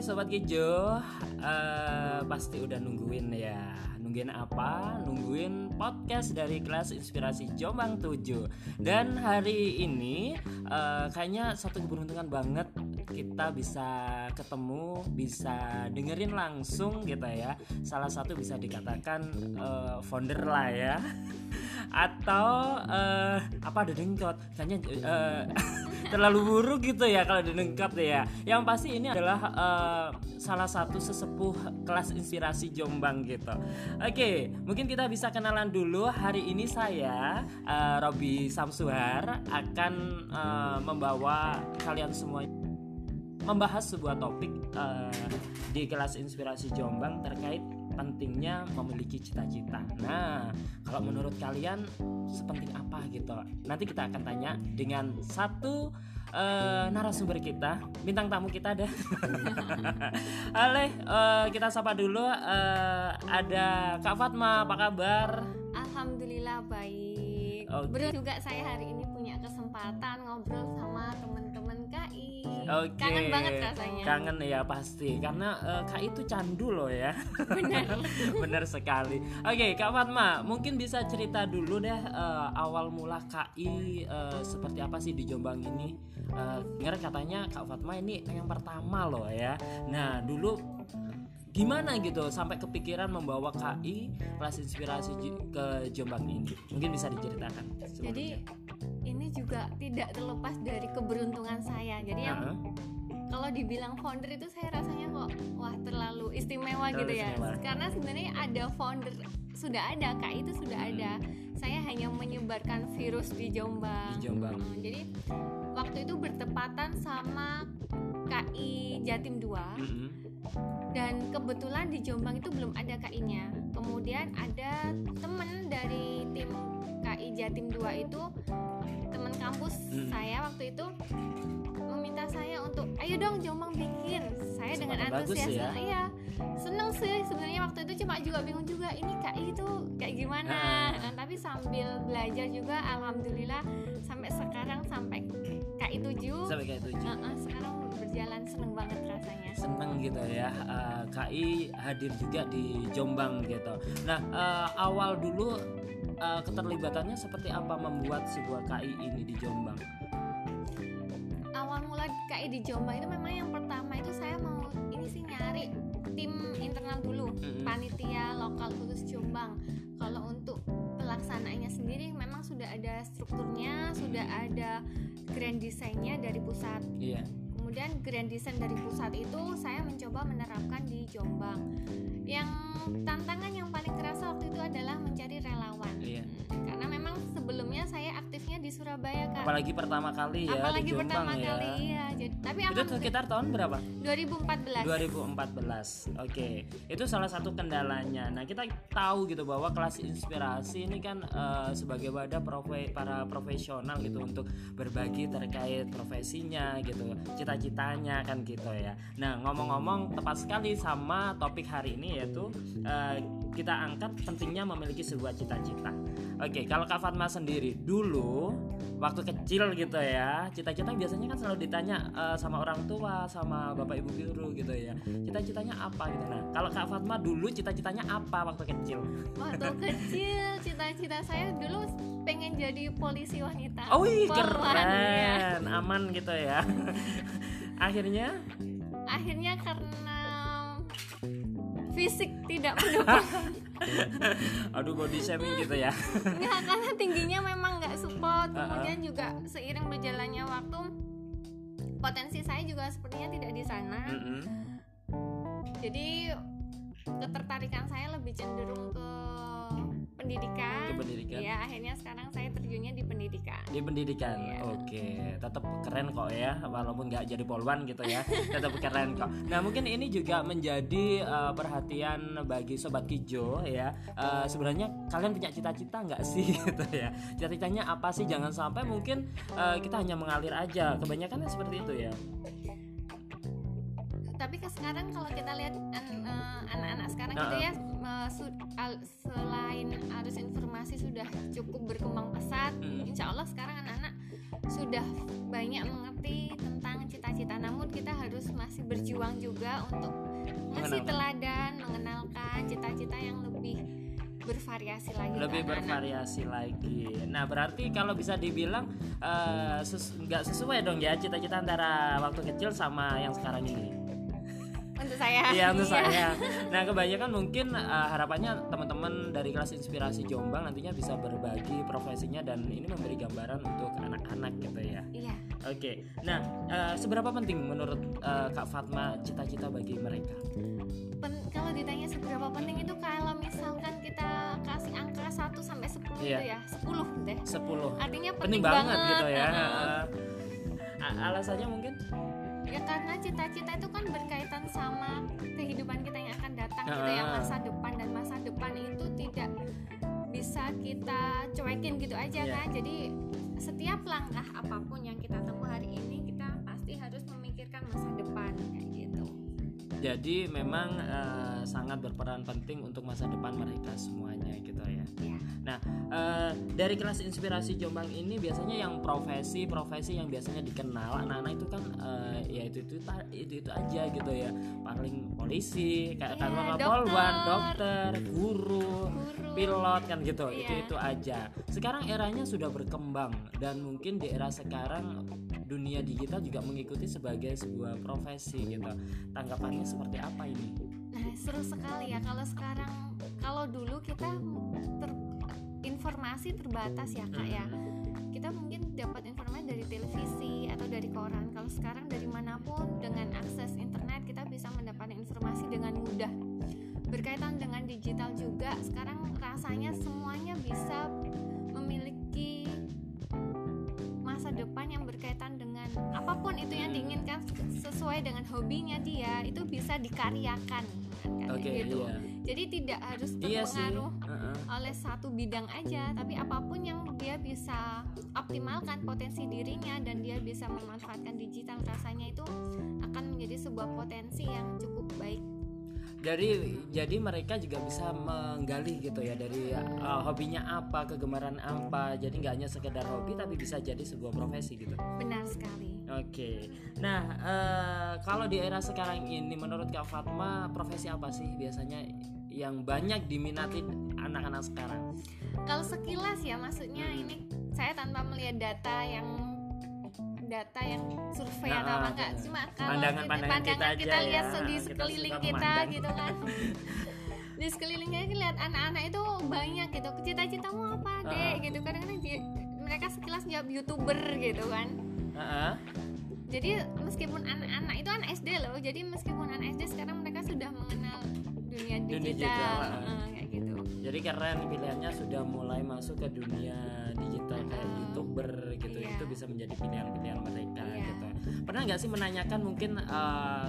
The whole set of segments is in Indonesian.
Sobat Kijo uh, Pasti udah nungguin ya Nungguin apa? Nungguin podcast dari kelas Inspirasi Jombang 7 Dan hari ini uh, kayaknya satu keberuntungan banget kita bisa ketemu, bisa dengerin langsung gitu ya. Salah satu bisa dikatakan uh, founder lah ya. Atau uh, apa ada dengkot? Kayaknya uh, terlalu buruk gitu ya kalau didengkap ya. Yang pasti ini adalah uh, salah satu sesepuh kelas inspirasi Jombang gitu. Oke, mungkin kita bisa kenalan dulu. Hari ini saya uh, Robi Samsuhar akan uh, membawa kalian semua membahas sebuah topik uh, di kelas inspirasi Jombang terkait pentingnya memiliki cita-cita. Nah, kalau menurut kalian sepenting apa gitu? Nanti kita akan tanya dengan satu uh, narasumber kita, bintang tamu kita ada. Halo, uh, kita sapa dulu. Uh, ada Kak Fatma, apa kabar? Alhamdulillah baik. Okay. Betul juga saya hari ini punya kesempatan Okay. Kangen banget rasanya. Kangen ya pasti karena uh, KI itu candu loh ya. Benar. Benar sekali. Oke, okay, Kak Fatma, mungkin bisa cerita dulu deh uh, awal mula KI uh, seperti apa sih di Jombang ini? Uh, dengar katanya Kak Fatma ini yang pertama loh ya. Nah, dulu gimana gitu sampai kepikiran membawa KI kelas inspirasi ke Jombang ini mungkin bisa diceritakan sebelumnya. jadi juga tidak terlepas dari keberuntungan saya jadi yang uh -huh. kalau dibilang founder itu saya rasanya kok wah terlalu istimewa terlalu gitu ya istimewa. karena sebenarnya ada founder sudah ada KI itu sudah hmm. ada saya hanya menyebarkan virus di Jombang, di Jombang. Hmm, jadi waktu itu bertepatan sama KI Jatim 2 -hmm dan kebetulan di Jombang itu belum ada KI-nya. Kemudian ada temen dari tim KI Jatim 2 itu kampus hmm. saya waktu itu meminta saya untuk ayo dong Jombang bikin. Saya dengan antusias ya. iya seneng sih sebenarnya waktu itu cuma juga bingung juga ini KI itu kayak gimana. Nah, tapi sambil belajar juga alhamdulillah sampai sekarang sampai KI 7. Sampai KI 7. Uh -uh, sekarang berjalan seneng banget rasanya. Seneng gitu ya. Uh, eh, KI hadir juga di Jombang gitu. Nah uh, awal dulu uh, keterlibatannya seperti apa membuat sebuah KI ini di Jombang? Awal mula KI di Jombang itu memang yang pertama itu saya mau ini sih nyari tim internal dulu mm-hmm. panitia lokal khusus Jombang. Kalau untuk pelaksanaannya sendiri memang sudah ada strukturnya sudah ada grand desainnya dari pusat. Yeah kemudian grand design dari pusat itu saya mencoba menerapkan di Jombang yang tantangan yang paling kerasa waktu itu adalah mencari relawan iya. karena memang sebelumnya saya aktifnya di Surabaya kan apalagi pertama kali ya apalagi di Jombang, pertama ya. kali ya jadi tapi itu sekitar tahun berapa? 2014 2014 oke. Itu salah satu kendalanya. Nah kita tahu gitu bahwa kelas inspirasi ini kan uh, sebagai wadah profe para profesional gitu untuk berbagi terkait profesinya gitu cita cita-citanya kan gitu ya. Nah ngomong-ngomong tepat sekali sama topik hari ini yaitu uh, kita angkat pentingnya memiliki sebuah cita-cita. Oke, kalau Kak Fatma sendiri dulu waktu kecil gitu ya, cita-cita biasanya kan selalu ditanya uh, sama orang tua, sama bapak ibu guru gitu ya. Cita-citanya apa gitu. Nah, kalau Kak Fatma dulu cita-citanya apa waktu kecil? Waktu kecil cita-cita saya dulu pengen jadi polisi wanita. Oh, wih, keren. Aman gitu ya. akhirnya akhirnya karena fisik tidak mendukung aduh body shaming gitu ya nggak karena tingginya memang nggak support kemudian juga seiring berjalannya waktu potensi saya juga sepertinya tidak di sana mm -hmm. jadi ketertarikan saya lebih cenderung ke pendidikan. Ke pendidikan. Ya, akhirnya sekarang saya pendidikan. Di pendidikan. Ya. Oke, tetap keren kok ya, walaupun nggak jadi polwan gitu ya, tetap keren kok. Nah, mungkin ini juga menjadi uh, perhatian bagi sobat Kijo ya. Uh, sebenarnya kalian punya cita-cita nggak sih gitu ya? Cita-citanya apa sih? Jangan sampai mungkin uh, kita hanya mengalir aja. Kebanyakan seperti itu ya tapi ke sekarang kalau kita lihat anak-anak sekarang uh -uh. gitu ya Allah sekarang anak-anak sudah banyak mengerti tentang cita-cita namun kita harus masih berjuang juga untuk masih teladan mengenalkan cita-cita yang lebih bervariasi lagi lebih bervariasi lagi. Nah berarti kalau bisa dibilang uh, nggak sesuai dong ya cita-cita antara waktu kecil sama yang sekarang ini untuk saya. Iya untuk iya. saya. Nah kebanyakan mungkin uh, harapannya teman-teman dari kelas inspirasi Jombang nantinya bisa berbagi profesinya dan ini memberi gambaran untuk anak-anak gitu ya. Iya. Oke. Okay. nah uh, seberapa penting menurut uh, Kak Fatma cita-cita bagi mereka? Pen kalau ditanya seberapa penting itu kalau misalkan kita kasih angka 1 sampai 10 iya. itu ya 10 deh. 10 artinya penting, penting banget, banget gitu ya. uh, alasannya mungkin ya karena cita-cita itu kan berkaitan sama kehidupan kita yang akan datang uh. gitu ya masa depan dan masa depan itu tidak bisa kita cuekin gitu aja yeah. kan jadi setiap langkah apa pun yang kita tempuh hari ini kita pasti harus memikirkan masa depan kayak gitu jadi memang uh, sangat berperan penting untuk masa depan mereka semuanya gitu ya yeah. Nah, uh, dari kelas inspirasi Jombang ini biasanya yang profesi-profesi yang biasanya dikenal anak-anak itu kan uh, ya itu itu itu itu aja gitu ya. Paling polisi, kayak yeah, polwan, dokter, guru, guru, pilot kan gitu. Yeah. Itu itu aja. Sekarang eranya sudah berkembang dan mungkin di era sekarang dunia digital juga mengikuti sebagai sebuah profesi gitu. Tanggapannya seperti apa ini? Nah, seru sekali ya. Kalau sekarang kalau dulu kita ter informasi terbatas ya kak ya. Kita mungkin dapat informasi dari televisi atau dari koran. Kalau sekarang dari mana pun dengan akses internet kita bisa mendapatkan informasi dengan mudah. Berkaitan dengan digital juga sekarang rasanya semuanya bisa memiliki masa depan yang berkaitan dengan apa pun itu yang diinginkan sesuai dengan hobinya dia itu bisa dikaryakan. Kan okay, gitu. iya. jadi tidak harus iya terpengaruh iya oleh satu bidang aja tapi apa pun yang dia bisa optimalkan potensi dirinya dan dia bisa memanfaatkan digital rasanya itu akan menjadi sebuah potensi yang cukup baik. Dari jadi mereka juga bisa menggali gitu ya dari uh, hobinya apa kegemaran apa. Jadi nggak hanya sekedar hobi tapi bisa jadi sebuah profesi gitu. Benar sekali oke. Okay. nah uh, kalau di era sekarang ini menurut kak Fatma profesi apa sih biasanya yang banyak diminati anak-anak sekarang? Kalau sekilas ya maksudnya hmm. ini saya tanpa melihat data yang data yang survei nah, atau apa enggak cuma kalau pandangan, kita, pandangan, kita, kita aja lihat ya. di sekeliling kita, kita gitu kan. Di sekelilingnya lihat anak-anak itu banyak gitu. Cita-citamu apa deh uh, gitu. Kadang-kadang mereka sekilas jawab youtuber gitu kan uh, jadi meskipun anak-anak itu anak SD loh. Jadi meskipun anak SD sekarang mereka sudah mengenal dunia digital, dunia digital uh, kayak gitu. Jadi keren pilihannya sudah mulai masuk ke dunia digital kayak uh, youtuber gitu. Iya. itu bisa menjadi pilihan-pilihan mereka iya. gitu. Pernah nggak sih menanyakan mungkin uh,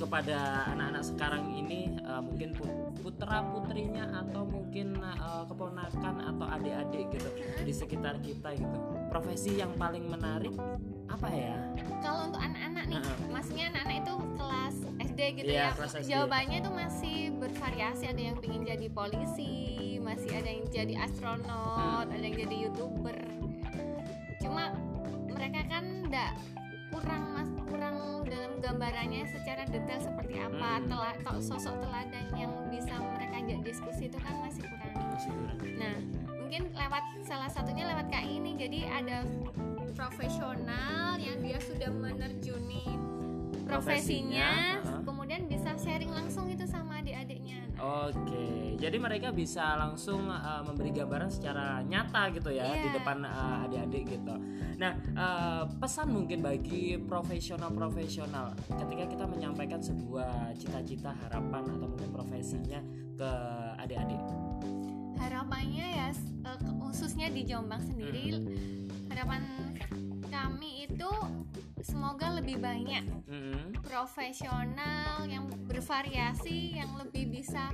kepada anak-anak sekarang ini uh, mungkin putra putrinya atau mungkin uh, keponakan atau adik-adik gitu di sekitar kita gitu? Profesi yang paling menarik apa ya? kalau untuk anak-anak nih uh -uh. maksudnya anak-anak itu kelas SD gitu yeah, ya. jawabannya itu masih bervariasi. Ada yang ingin jadi polisi masih ada yang jadi astronot hmm. ada yang jadi youtuber. Cuma mereka kan enggak kurang mas kurang dalam gambarannya secara detail seperti apa. Hmm. telah sosok teladan yang bisa mereka ajak diskusi itu kan masih kurang. masih kurang. Nah mungkin lewat salah satunya lewat kak ini. Jadi ada profesional yang dia sudah menerjuni profesinya, profesinya kemudian bisa sharing langsung itu sama adik-adiknya Oke, jadi mereka bisa langsung uh, memberi gambaran secara nyata gitu ya yeah. di depan uh, adik-adik gitu. Nah, uh, pesan mungkin bagi profesional-profesional ketika kita menyampaikan sebuah cita-cita, harapan atau mungkin profesinya ke adik-adik. Harapannya ya khususnya di Jombang sendiri, hmm. Harapan kami itu semoga lebih banyak mm-hmm. profesional yang bervariasi yang lebih bisa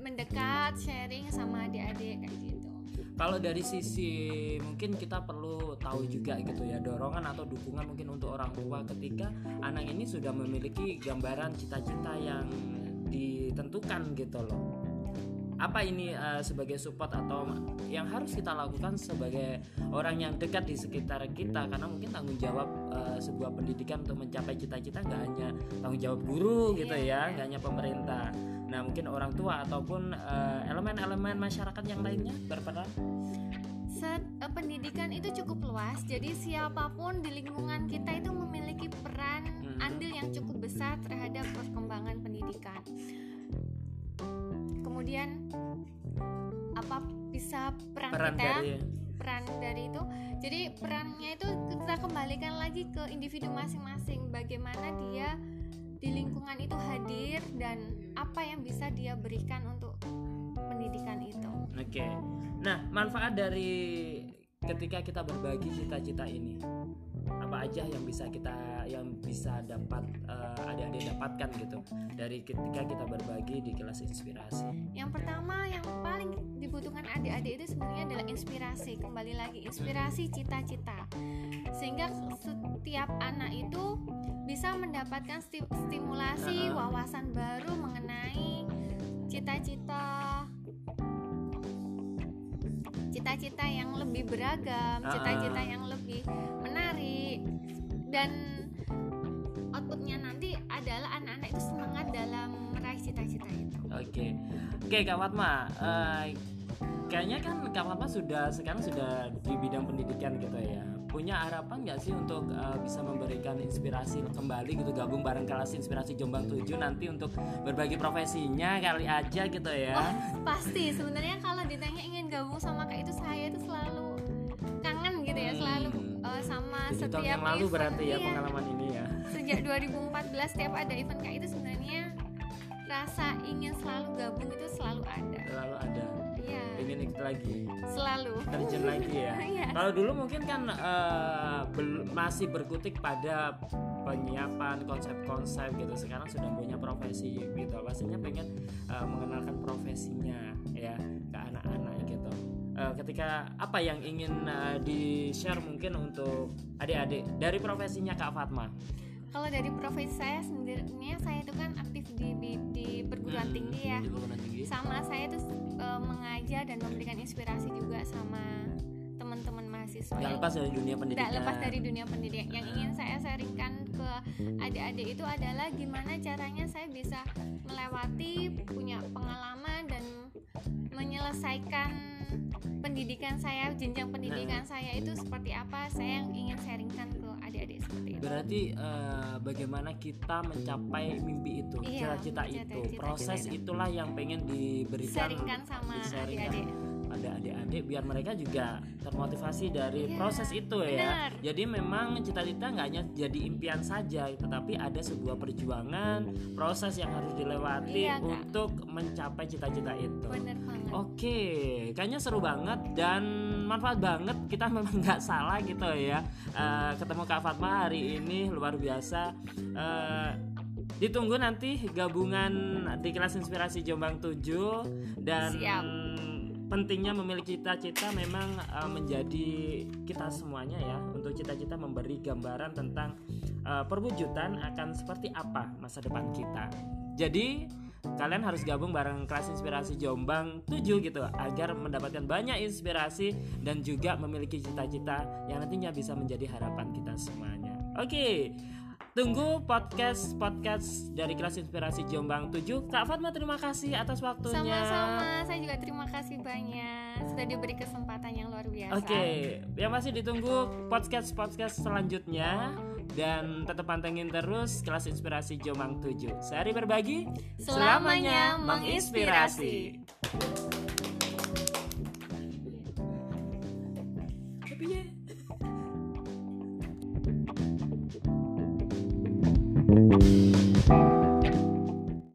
mendekat sharing sama adik-adik kayak gitu. Kalau dari sisi mungkin kita perlu tahu juga gitu ya dorongan atau dukungan mungkin untuk orang tua ketika anak ini sudah memiliki gambaran cita-cita yang ditentukan gitu loh apa ini uh, sebagai support atau yang harus kita lakukan sebagai orang yang dekat di sekitar kita? Karena mungkin tanggung jawab uh, sebuah pendidikan untuk mencapai cita-cita nggak hanya tanggung jawab guru gitu iya, ya nggak hanya pemerintah. Nah mungkin orang tua ataupun uh, elemen-elemen masyarakat yang lainnya berperan Set, uh, pendidikan itu cukup luas. Jadi siapa pun di lingkungan kita itu memiliki peran hmm. andil yang cukup besar terhadap perkembangan pendidikan kemudian apa bisa peran, peran kita? dari, peran dari itu. Jadi perannya itu kita kembalikan lagi ke individu masing-masing. Bagaimana dia di lingkungan itu hadir dan apa yang bisa dia berikan untuk pendidikan itu. Oke. Okay. nah manfaat dari ketika kita berbagi cita-cita ini apa aja yang bisa kita yang bisa dapat uh, adik-adik dapatkan gitu dari ketika kita berbagi di kelas inspirasi. Yang pertama yang paling dibutuhkan adik-adik itu sebenarnya adalah inspirasi. Kembali lagi inspirasi cita-cita. Sehingga setiap anak itu bisa mendapatkan stimulasi wawasan baru mengenai cita-cita cita-cita yang lebih beragam, cita-cita yang lebih menarik dan outputnya nanti adalah anak-anak itu semangat dalam meraih cita-cita itu. Oke, okay. oke okay, Kak Fatma, uh, kayaknya kan Kak Fatma sudah sekarang sudah di bidang pendidikan gitu ya punya harapan nggak sih untuk uh, bisa memberikan inspirasi kembali gitu gabung bareng kelas inspirasi Jombang 7 nanti untuk berbagi profesinya kali aja gitu ya? Oh, pasti. Sebenarnya kalau ditanya ingin gabung sama kak itu saya itu selalu kangen gitu ya selalu uh, sama Jadi setiap yang lalu event, berarti ya iya, pengalaman ini ya. Sejak 2014 setiap ada event kayak itu sebenarnya rasa ingin selalu gabung itu selalu ada. Selalu ada iya. ingin ikut lagi. Selalu. Terjun lagi ya. Iya. kalau dulu mungkin kan uh, bel masih berkutik pada penyiapan konsep-konsep gitu. Sekarang sudah punya profesi gitu. Pastinya pengen uh, mengenalkan profesinya ya ke anak-anak gitu. Uh, ketika apa yang ingin uh, di share mungkin untuk adik-adik dari profesinya Kak Fatma kalau dari profesi saya sebenarnya saya itu kan aktif di di perguruan hmm, tinggi ya. tinggi. sama saya itu e, mengajar dan memberikan inspirasi juga sama teman-teman mahasiswa tidak lepas dari dunia pendidikan. tidak lepas dari dunia pendidikan. Yang ingin saya sharingkan ke adik-adik itu adalah gimana caranya saya bisa melewati punya pengalaman dan menyelesaikan pendidikan saya jenjang pendidikan nah. saya itu seperti apa. Saya yang ingin sharingkan ke adik-adik seperti itu. Berarti uh, bagaimana kita mencapai mimpi itu iya, cita-cita itu? proses itulah yang pengen diberikan sharingkan sama adik-adik pada adik-adik biar mereka juga termotivasi dari yeah, proses itu ya. Bener. Jadi memang cita-cita nggak hanya jadi impian saja, tetapi ada sebuah perjuangan, proses yang harus dilewati yeah, untuk mencapai cita-cita itu. Bener banget. Oke, kayaknya seru banget dan manfaat banget. Kita memang nggak salah gitu ya. Uh, ketemu Kak Fatma hari ini luar biasa. Uh, ditunggu nanti gabungan di kelas inspirasi Jombang 7 dan Siap pentingnya memiliki cita-cita memang uh, menjadi kita semuanya ya untuk cita-cita memberi gambaran tentang uh, perwujudan akan seperti apa masa depan kita. Jadi kalian harus gabung bareng kelas inspirasi Jombang 7 gitu agar mendapatkan banyak inspirasi dan juga memiliki cita-cita yang nantinya bisa menjadi harapan kita semuanya. Oke. Okay. Tunggu podcast podcast dari kelas inspirasi Jombang 7. Kak Fatma terima kasih atas waktunya. Sama-sama, saya juga terima sudah diberi kesempatan yang luar biasa. Oke, okay. yang masih ditunggu podcast podcast selanjutnya dan tetap pantengin terus kelas inspirasi Jombang 7. Sehari berbagi, selamanya, selamanya menginspirasi. Thank